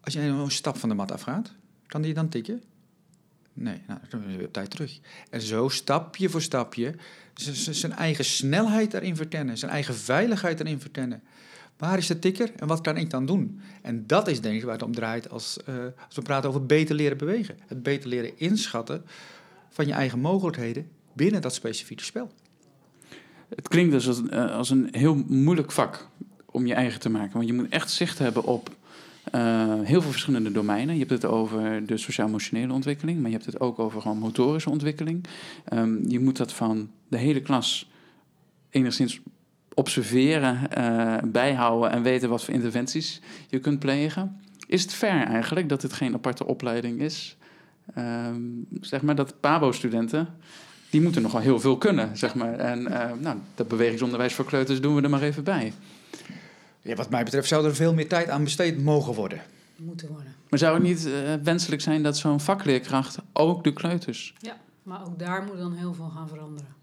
Als jij nou een stap van de mat afgaat, kan die dan tikken? Nee, nou, dan is weer op tijd terug. En zo stapje voor stapje zijn eigen snelheid daarin verkennen, zijn eigen veiligheid daarin verkennen. Waar is de tikker en wat kan ik dan doen? En dat is denk ik waar het om draait als, eh, als we praten over beter leren bewegen. Het beter leren inschatten van je eigen mogelijkheden binnen dat specifieke spel. Het klinkt dus als, eh, als een heel moeilijk vak om je eigen te maken. Want je moet echt zicht hebben op eh, heel veel verschillende domeinen. Je hebt het over de sociaal-emotionele ontwikkeling, maar je hebt het ook over gewoon motorische ontwikkeling. Ehm, je moet dat van de hele klas enigszins observeren, eh, bijhouden en weten wat voor interventies je kunt plegen. Is het fair eigenlijk dat het geen aparte opleiding is? Ehm, zeg maar dat PABO-studenten die moeten nogal heel veel kunnen, zeg maar. En eh, nou, dat bewegingsonderwijs voor kleuters doen we er maar even bij. Ja, wat mij betreft zou er veel meer tijd aan besteed mogen worden. Moeten worden. Maar zou het niet eh, wenselijk zijn dat zo'n vakleerkracht ook de kleuters... Ja, maar ook daar moet dan heel veel gaan veranderen.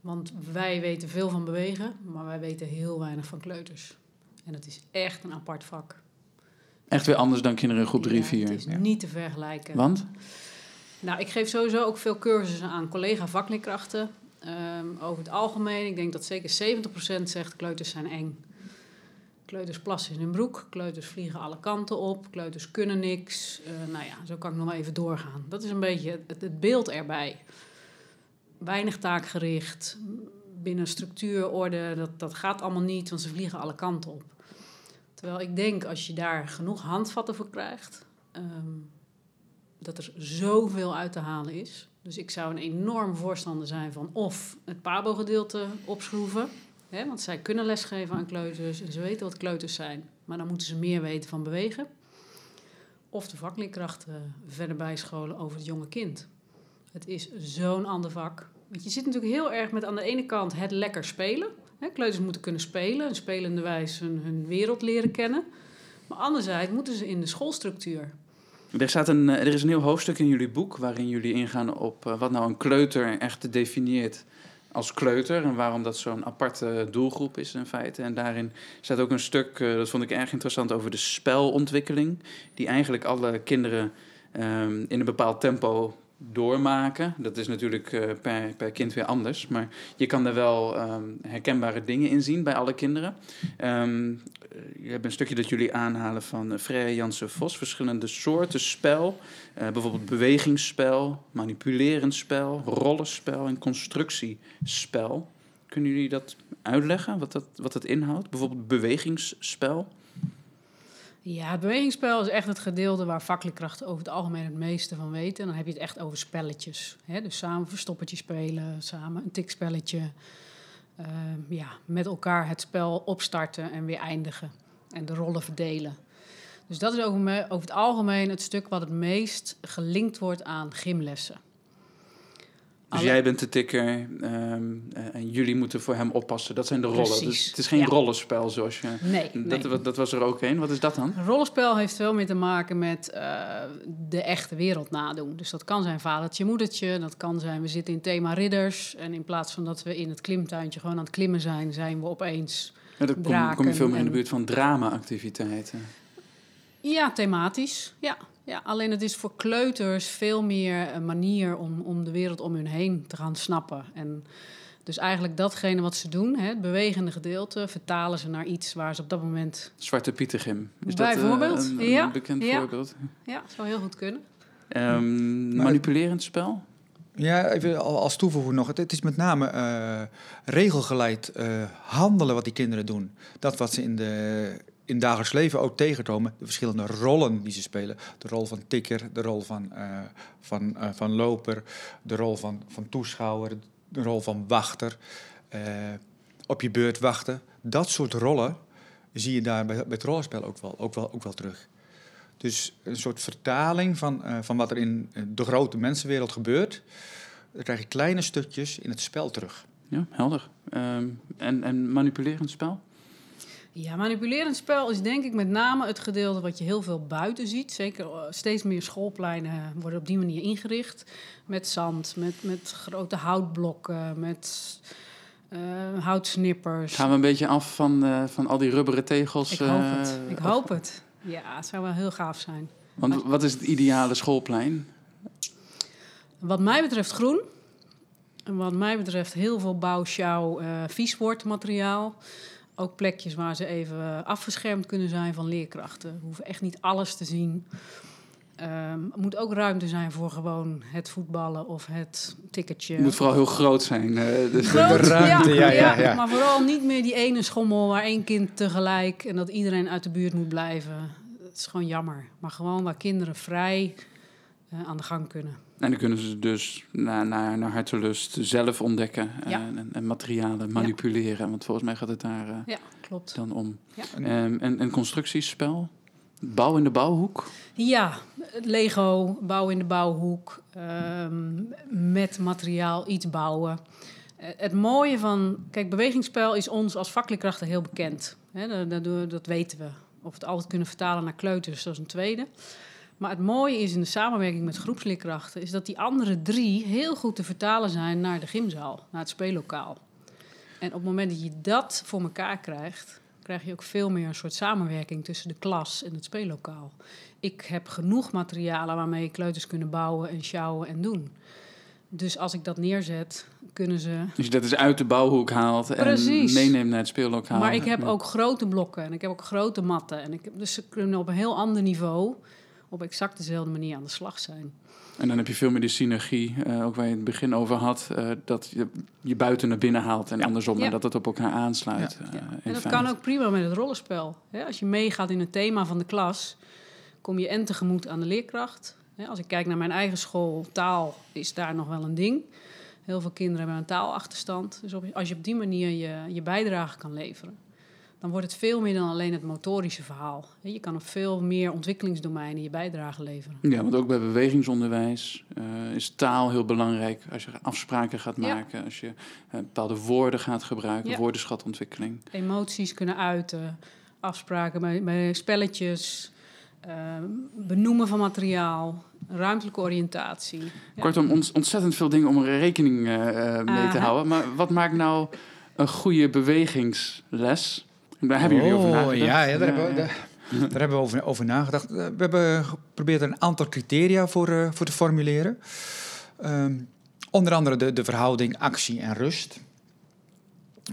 Want wij weten veel van bewegen, maar wij weten heel weinig van kleuters. En het is echt een apart vak. echt weer anders dan kinderen in groep 3, Ja, 4... Het is niet te vergelijken. Want? Nou, ik geef sowieso ook veel cursussen aan collega vakleerkrachten. Ehm, over het algemeen, ik denk dat zeker 70% zegt kleuters zijn eng. Kleuters plassen in hun broek, kleuters vliegen alle kanten op, kleuters kunnen niks. Eh, nou ja, zo kan ik nog wel even doorgaan. Dat is een beetje het, beeld erbij. Weinig taakgericht, binnen structuur, orde, dat, dat gaat allemaal niet, want ze vliegen alle kanten op. Terwijl ik denk, als je daar genoeg handvatten voor krijgt, ehm, dat er zoveel uit te halen is. Dus ik zou een enorm voorstander zijn van of het PABO-gedeelte opschroeven. Hè, want zij kunnen lesgeven aan kleuters en ze weten wat kleuters zijn. Maar dan moeten ze meer weten van bewegen. Of de vakleerkrachten verder bijscholen over het jonge kind. Het is zo'n ander vak. Want je zit natuurlijk heel erg met aan de ene kant het lekker spelen. Hè, kleuters moeten kunnen spelen en spelende wijze hun, hun wereld leren kennen. Maar anderzijds moeten ze in de schoolstructuur. Er, staat een, eh, er is een heel hoofdstuk in jullie boek waarin jullie ingaan op eh, wat nou een kleuter echt definieert als kleuter en waarom dat zo'n aparte doelgroep is in feite. En daarin staat ook een stuk, eh, dat vond ik erg interessant, over de spelontwikkeling, die eigenlijk alle kinderen ehm, in een bepaald tempo doormaken. Dat is natuurlijk eh, per, per kind weer anders, maar je kan er wel ehm, herkenbare dingen in zien bij alle kinderen. Ehm, je hebt een stukje dat jullie aanhalen van uh, Freya Jansen-Vos. Verschillende soorten spel. Uh, bijvoorbeeld bewegingsspel, manipulerend spel, rollenspel en constructiespel. Kunnen jullie dat uitleggen, wat dat, wat dat inhoudt? Bijvoorbeeld bewegingsspel? Ja, het bewegingsspel is echt het gedeelte waar vakleerkrachten over het algemeen het meeste van weten. En dan heb je het echt over spelletjes. Hè? Dus samen verstoppertje spelen, samen een tikspelletje. Uh, ja, met elkaar het spel opstarten en weer eindigen. En de rollen verdelen. Dus dat is over, over het algemeen het stuk wat het meest gelinkt wordt aan gymlessen. Dus jij bent de tikker um, en jullie moeten voor hem oppassen. Dat zijn de rollen. Dus het is geen rollenspel zoals je... Nee, dat, nee. dat was er ook een. Wat is dat dan? rollenspel heeft veel meer te maken met uh, de echte wereld nadoen. Dus dat kan zijn vadertje, moedertje. Dat kan zijn, we zitten in thema ridders. En in plaats van dat we in het klimtuintje gewoon aan het klimmen zijn... zijn we opeens ja, dan kom, kom, je veel meer in de buurt van drama-activiteiten. Ja, thematisch. Ja, ja, alleen het is voor kleuters veel meer een manier om, om de wereld om hun heen te gaan snappen. En dus eigenlijk datgene wat ze doen, hè, het bewegende gedeelte, vertalen ze naar iets waar ze op dat moment... Zwarte Pietergym. Is Bijvoorbeeld, dat uh, een, ja, een bekend ja. voorbeeld? Ja, zou heel goed kunnen. Um, manipulerend spel? Ja, even als toevoeging nog. Het, is met name uh, regelgeleid uh, handelen wat die kinderen doen. Dat wat ze in de in dagelijks leven ook tegenkomen. De verschillende rollen die ze spelen. De rol van tikker, de rol van, uh, van, uh, van loper, de rol van, van toeschouwer, de rol van wachter. Uh, op je beurt wachten. Dat soort rollen zie je daar bij, bij het rollenspel ook wel, ook, wel, ook wel terug. Dus een soort vertaling van, van wat er in de grote mensenwereld gebeurt. Dan krijg je kleine stukjes in het spel terug. Ja, helder. Um, en, en manipulerend spel? Ja, manipulerend spel is denk ik met name het gedeelte wat je heel veel buiten ziet. Zeker steeds meer schoolpleinen worden op die manier ingericht. Met zand, met, met grote houtblokken, met uh, houtsnippers. Gaan we een beetje af van, uh, van al die rubberen tegels? Ik hoop het. Ik hoop het. Ja, het zou wel heel gaaf zijn. Want wat is het ideale schoolplein? Wat mij betreft groen. En wat mij betreft heel veel bouw, sjouw, uh, vieswoordmateriaal ook plekjes waar ze even afgeschermd kunnen zijn van leerkrachten. We hoeven echt niet alles te zien. Um, er moet ook ruimte zijn voor gewoon het voetballen of het ticketje. Het moet vooral heel groot zijn. Uh, dus groot, de ruimte, ja, ja, ja, ja, Maar vooral niet meer die ene schommel waar één kind tegelijk... en dat iedereen uit de buurt moet blijven. Het is gewoon jammer. Maar gewoon waar kinderen vrij uh, aan de gang kunnen. En dan kunnen ze dus naar, naar, naar hartelust zelf ontdekken ja. en, en, materialen manipuleren. Ja. Want volgens mij gaat het daar uh, ja, klopt. dan om. Ja. Um, en, en constructiespel? Bouw in de bouwhoek? Ja, Lego, bouw in de bouwhoek. Um, met materiaal iets bouwen. Uh, het mooie van... Kijk, bewegingsspel is ons als vakleerkrachten heel bekend. Hè, dat, dat, dat weten we. Of we het altijd kunnen vertalen naar kleuters, dat is een tweede. Maar het mooie is in de samenwerking met groepsleerkrachten... is dat die andere drie heel goed te vertalen zijn naar de gymzaal, naar het speellokaal. En op het moment dat je dat voor elkaar krijgt... krijg je ook veel meer een soort samenwerking tussen de klas en het speellokaal. Ik heb genoeg materialen waarmee kleuters kunnen bouwen en sjouwen en doen. Dus als ik dat neerzet, kunnen ze... Dus je dat is uit de bouwhoek haalt Precies. en meeneemt naar het speellokaal. Maar ik heb ook grote blokken en ik heb ook grote matten. En ik heb, dus ze kunnen op een heel ander niveau op exact dezelfde manier aan de slag zijn. En dan heb je veel meer de synergie, uh, ook waar je het begin over had, uh, dat je je buiten naar binnen haalt en ja. andersom, ja. en dat het op elkaar aansluit. Ja. Uh, en dat kan ook prima met het rollenspel. Hè? Als je meegaat in het thema van de klas, kom je en tegemoet aan de leerkracht. Hè? Als ik kijk naar mijn eigen school, taal is daar nog wel een ding. Heel veel kinderen hebben een taalachterstand. Dus op, als je op die manier je, je bijdrage kan leveren, dan wordt het veel meer dan alleen het motorische verhaal. Je kan op veel meer ontwikkelingsdomeinen je bijdrage leveren. Ja, want ook bij bewegingsonderwijs uh, is taal heel belangrijk. Als je afspraken gaat maken, ja. als je uh, bepaalde woorden gaat gebruiken, ja. woordenschatontwikkeling. Emoties kunnen uiten, afspraken bij, bij spelletjes, uh, benoemen van materiaal, ruimtelijke oriëntatie. Ja. Kortom, ont ontzettend veel dingen om er rekening mee Aha. te houden. Maar wat maakt nou een goede bewegingsles? Daar hebben jullie oh, over nagedacht. Ja, ja, daar, hebben, we, daar, daar, hebben we over, over, nagedacht. We hebben geprobeerd een aantal criteria voor, uh, voor te formuleren. Um, onder andere de, de verhouding actie en rust.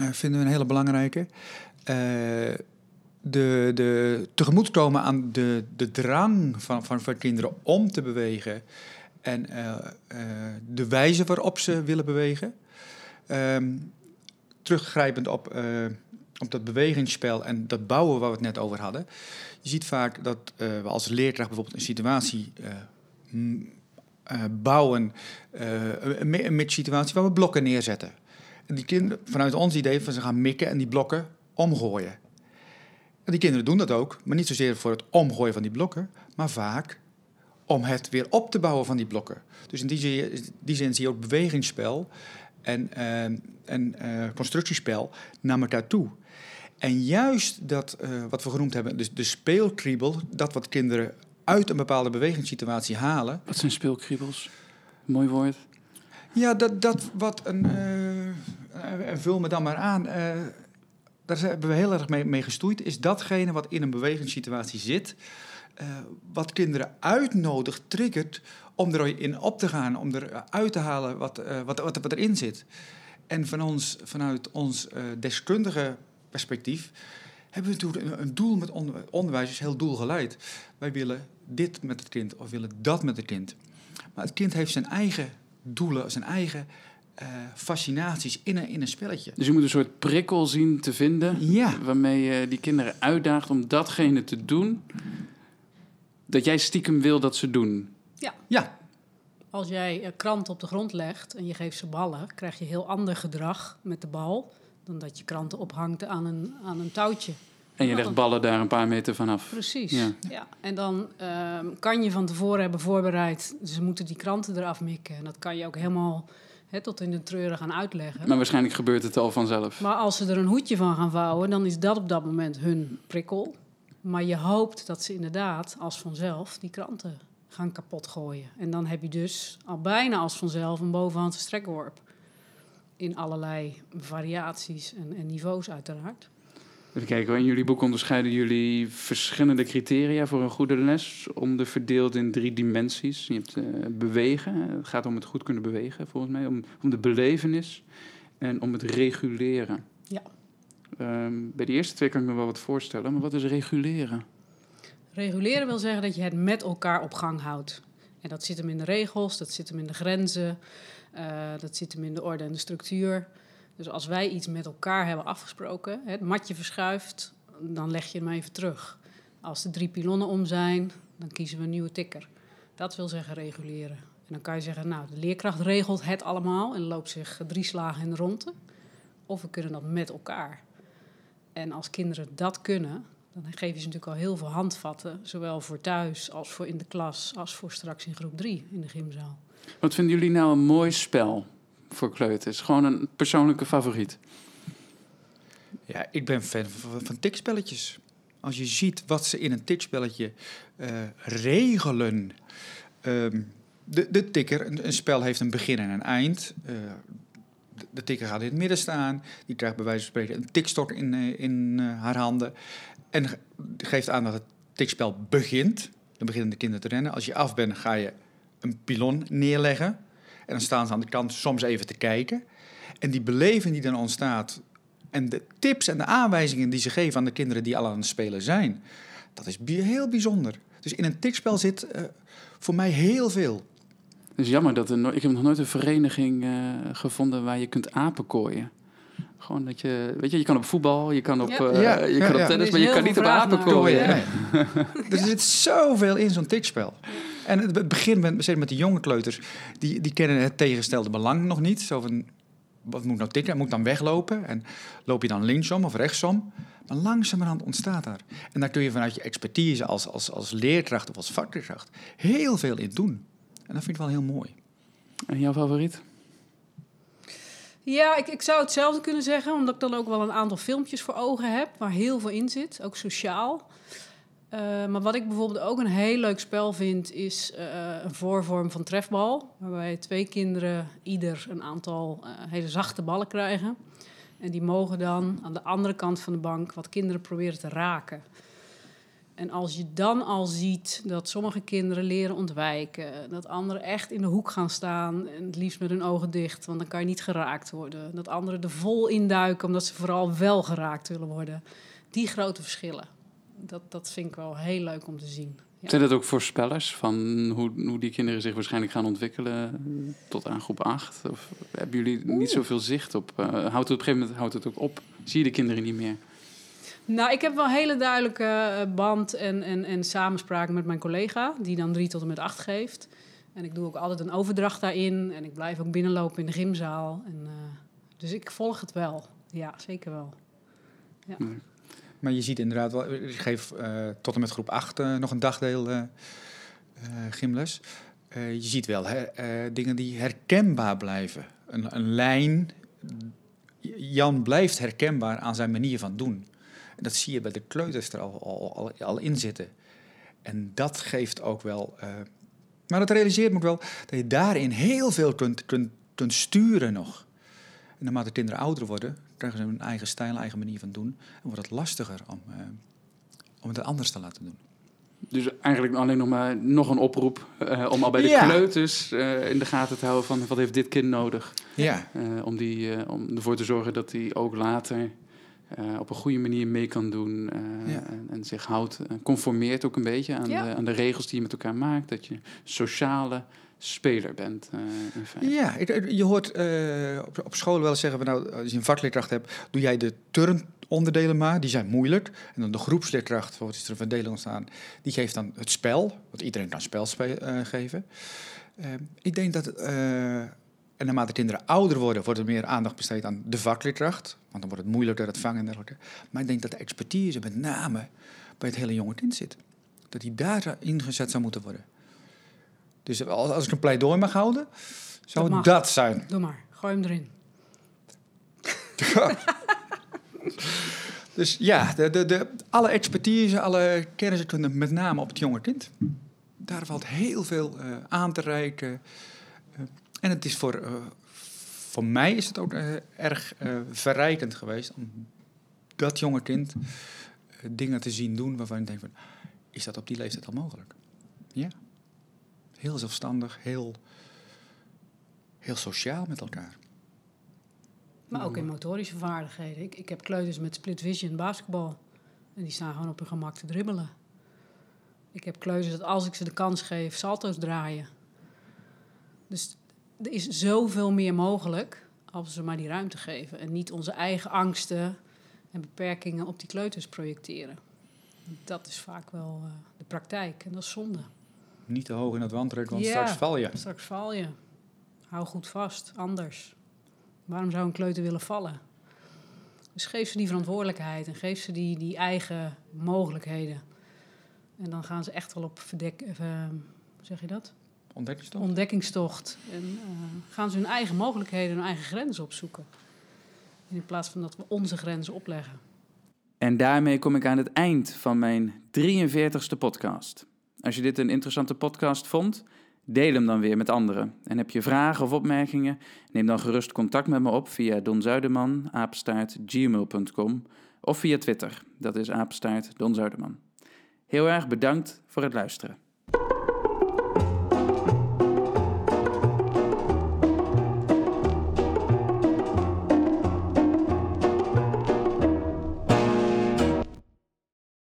Uh, vinden we een hele belangrijke. Uh, de, de tegemoetkomen aan de, de drang van, van, van kinderen om te bewegen. En de wijze waarop ze willen bewegen. Um, teruggrijpend op, eh, op dat bewegingsspel en dat bouwen waar we het net over hadden. Je ziet vaak dat eh, we als leerkracht bijvoorbeeld een situatie eh, eh, bouwen, een, een situatie waar we blokken neerzetten. En die kinderen, vanuit ons idee, van ze gaan mikken en die blokken omgooien. En die kinderen doen dat ook, maar niet zozeer voor het omgooien van die blokken, maar vaak om het weer op te bouwen van die blokken. Dus in die zin, die zin zie je ook bewegingsspel en, eh, en eh, constructiespel naar elkaar toe. En juist dat, eh, wat we genoemd hebben, dus de speelkriebel, dat wat kinderen uit een bepaalde bewegingssituatie halen. Wat zijn speelkriebels? Mooi woord. Ja, dat, dat wat een. eh, en vul me dan maar aan. daar hebben we heel erg mee, mee gestoeid. Is datgene wat in een bewegingssituatie zit. Eh, wat kinderen uitnodigt, triggert. om erin op te gaan. Om eruit te halen wat, eh, wat, wat, wat erin zit. En van ons, vanuit ons eh, deskundige perspectief. hebben we natuurlijk een, een doel met onder, onderwijs, is heel doelgeleid. Wij willen dit met het kind of willen dat met het kind. Maar het kind heeft zijn eigen doelen, zijn eigen fascinaties in een, in een spelletje. Dus je moet een soort prikkel zien te vinden... Ja. waarmee je die kinderen uitdaagt om datgene te doen... dat jij stiekem wil dat ze doen. Ja, Als jij krant op de grond legt en je geeft ze ballen, krijg je heel ander gedrag met de bal dan dat je kranten ophangt aan een, aan een touwtje. En je legt ballen daar een paar meter vanaf. Precies. Ja. Ja. En dan ehm, kan je van tevoren hebben voorbereid, ze moeten die kranten eraf mikken. En dat kan je ook helemaal hè, tot in de treuren gaan uitleggen. Maar waarschijnlijk gebeurt het al vanzelf. Maar als ze er een hoedje van gaan vouwen, dan is dat op dat moment hun prikkel. Maar je hoopt dat ze inderdaad als vanzelf die kranten gaan kapot gooien. En dan heb je dus al bijna als vanzelf een bovenhandse strekworp. In allerlei variaties en, en niveaus uiteraard. Even kijken, in jullie boek onderscheiden jullie verschillende criteria voor een goede les. Onderverdeeld in drie dimensies. Je hebt eh, bewegen, het gaat om het goed kunnen bewegen volgens mij. Om, om de belevenis en om het reguleren. Ja. Ehm, bij de eerste twee kan ik me wel wat voorstellen, maar wat is reguleren? Reguleren wil zeggen dat je het met elkaar op gang houdt. En dat zit hem in de regels, dat zit hem in de grenzen, eh, dat zit hem in de orde en de structuur. Dus als wij iets met elkaar hebben afgesproken, het matje verschuift, dan leg je hem even terug. Als de drie pilonnen om zijn, dan kiezen we een nieuwe tikker. Dat wil zeggen reguleren. En dan kan je zeggen, nou, de leerkracht regelt het allemaal en loopt zich drie slagen in de ronde. Of we kunnen dat met elkaar. En als kinderen dat kunnen, dan geef je ze natuurlijk al heel veel handvatten. Zowel voor thuis als voor in de klas, als voor straks in groep drie in de gymzaal. Wat vinden jullie nou een mooi spel voor kleuters? Gewoon een persoonlijke favoriet. ja ik ben fan van, van tikspelletjes. Als je ziet wat ze in een tikspelletje eh, regelen. Ehm, de, de tikker, een, een spel heeft een begin en een eind. Eh, de, tikker gaat in het midden staan. Die krijgt bij wijze van spreken een tikstok in, eh, in eh, haar handen. En ge- geeft aan dat het tikspel begint. Dan beginnen de kinderen te rennen. Als je af bent, ga je een pilon neerleggen. En dan staan ze aan de kant soms even te kijken. En die beleving die dan ontstaat... en de tips en de aanwijzingen die ze geven aan de kinderen die al aan het spelen zijn... dat is heel bijzonder. Dus in een tikspel zit eh, voor mij heel veel. Het is jammer dat er no- ik heb nog nooit een vereniging eh, gevonden waar je kunt apen kooien. Gewoon dat je, weet je, je kan op voetbal, je kan op, Ja. eh, Ja, je ja, kan op ja. tennis, maar je kan niet op apen kooien. Nee. er zit zoveel in zo'n tikspel. En het begint met, zeker met de jonge kleuters. Die, die kennen het tegenstelde belang nog niet. Zo van, wat moet nou tikken? Moet ik dan weglopen? En loop je dan linksom of rechtsom? Maar langzamerhand ontstaat daar. En daar kun je vanuit je expertise als, als, als leerkracht of als vakleerkracht heel veel in doen. En dat vind ik wel heel mooi. En jouw favoriet? Ja, ik, ik zou hetzelfde kunnen zeggen, omdat ik dan ook wel een aantal filmpjes voor ogen heb waar heel veel in zit, ook sociaal. Eh, maar wat ik bijvoorbeeld ook een heel leuk spel vind, is eh, een voorvorm van trefbal. Waarbij twee kinderen ieder een aantal eh, hele zachte ballen krijgen. En die mogen dan aan de andere kant van de bank wat kinderen proberen te raken. En als je dan al ziet dat sommige kinderen leren ontwijken, dat anderen echt in de hoek gaan staan en het liefst met hun ogen dicht, want dan kan je niet geraakt worden. Dat anderen er vol induiken omdat ze vooral wel geraakt willen worden. Die grote verschillen, dat, dat vind ik wel heel leuk om te zien. Ja. Zijn dat ook voorspellers van hoe, hoe die kinderen zich waarschijnlijk gaan ontwikkelen eh, tot aan groep 8? Of hebben jullie niet zoveel zicht op? eh, houdt het op een gegeven moment houdt het ook op? Zie je de kinderen niet meer? Nou, ik heb wel een hele duidelijke eh, band en, en, en samenspraak met mijn collega, die dan drie tot en met acht geeft. En ik doe ook altijd een overdracht daarin. En ik blijf ook binnenlopen in de gymzaal. En, eh, dus ik volg het wel. Ja, zeker wel. Maar je ziet inderdaad wel, ik geef eh, tot en met groep 8 eh, nog een dagdeel gymles. Je ziet wel hè, dingen die herkenbaar blijven. Een, een lijn. Jan blijft herkenbaar aan zijn manier van doen. En dat zie je bij de kleuters er al, al, al, al in zitten. En dat geeft ook wel. eh, maar dat realiseert me ook wel dat je daarin heel veel kunt, kunt, kunt sturen nog. En naarmate kinderen ouder worden, krijgen ze een eigen stijl, eigen manier van doen. En wordt het lastiger om, eh, om het anders te laten doen. Dus eigenlijk alleen nog maar nog een oproep eh, om al bij de Ja. kleuters in de gaten te houden van wat heeft dit kind nodig? Ja, om, die, om ervoor te zorgen dat hij ook later eh, op een goede manier mee kan doen. eh, Ja. en, en zich houdt, eh, conformeert ook een beetje aan, Ja. de, aan de regels die je met elkaar maakt. Dat je sociale speler bent. eh, in feite. ja ik- je hoort eh, op, op school wel eens zeggen, van, nou, als je een vakleerkracht hebt, doe jij de turnonderdelen maar, die zijn moeilijk. En dan de groepsleerkracht, bijvoorbeeld is er een verdeling ontstaan, die geeft dan het spel, want iedereen kan spel spe- eh, geven. Eh, ik denk dat, eh, en naarmate kinderen ouder worden, wordt er meer aandacht besteed aan de vakleerkracht, want dan wordt het moeilijker het vangen en dergelijke. Maar ik denk dat de expertise met name bij het hele jonge kind zit. Dat die daar ingezet zou moeten worden. Dus als als ik een pleidooi mag houden, zou Dat zijn. Doe maar, gooi hem erin. Dus ja, de, de, de, alle expertise, alle kennis kunnen met name op het jonge kind. Daar valt heel veel eh, aan te reiken. Eh, en het is voor, eh, voor mij is het ook eh, erg eh, verrijkend geweest om dat jonge kind eh, dingen te zien doen waarvan ik denk van, is dat op die leeftijd al mogelijk? Ja. Heel zelfstandig, heel, heel sociaal met elkaar. Maar ook in motorische vaardigheden. Ik, ik heb kleuters met split vision basketbal. En die staan gewoon op hun gemak te dribbelen. Ik heb kleuters dat als ik ze de kans geef, salto's draaien. Dus er is zoveel meer mogelijk als we ze maar die ruimte geven. En niet onze eigen angsten en beperkingen op die kleuters projecteren. Dat is vaak wel eh, de praktijk en dat is zonde. Niet te hoog in het wandruk, want Ja. straks val je. Straks val je. Hou goed vast, anders. Waarom zou een kleuter willen vallen? Dus geef ze die verantwoordelijkheid en geef ze die, die eigen mogelijkheden. En dan gaan ze echt wel op verdek, hoe zeg je dat? Ontdekkingstocht? ontdekkingstocht. En eh, gaan ze hun eigen mogelijkheden, hun eigen grenzen opzoeken. In plaats van dat we onze grenzen opleggen. En daarmee kom ik aan het eind van mijn 43ste podcast. Als je dit een interessante podcast vond, deel hem dan weer met anderen. En heb je vragen of opmerkingen, neem dan gerust contact met me op via donzuiderman, apenstaart, gmail.com of via Twitter, dat is apenstaart Don Zuiderman. Heel erg bedankt voor het luisteren.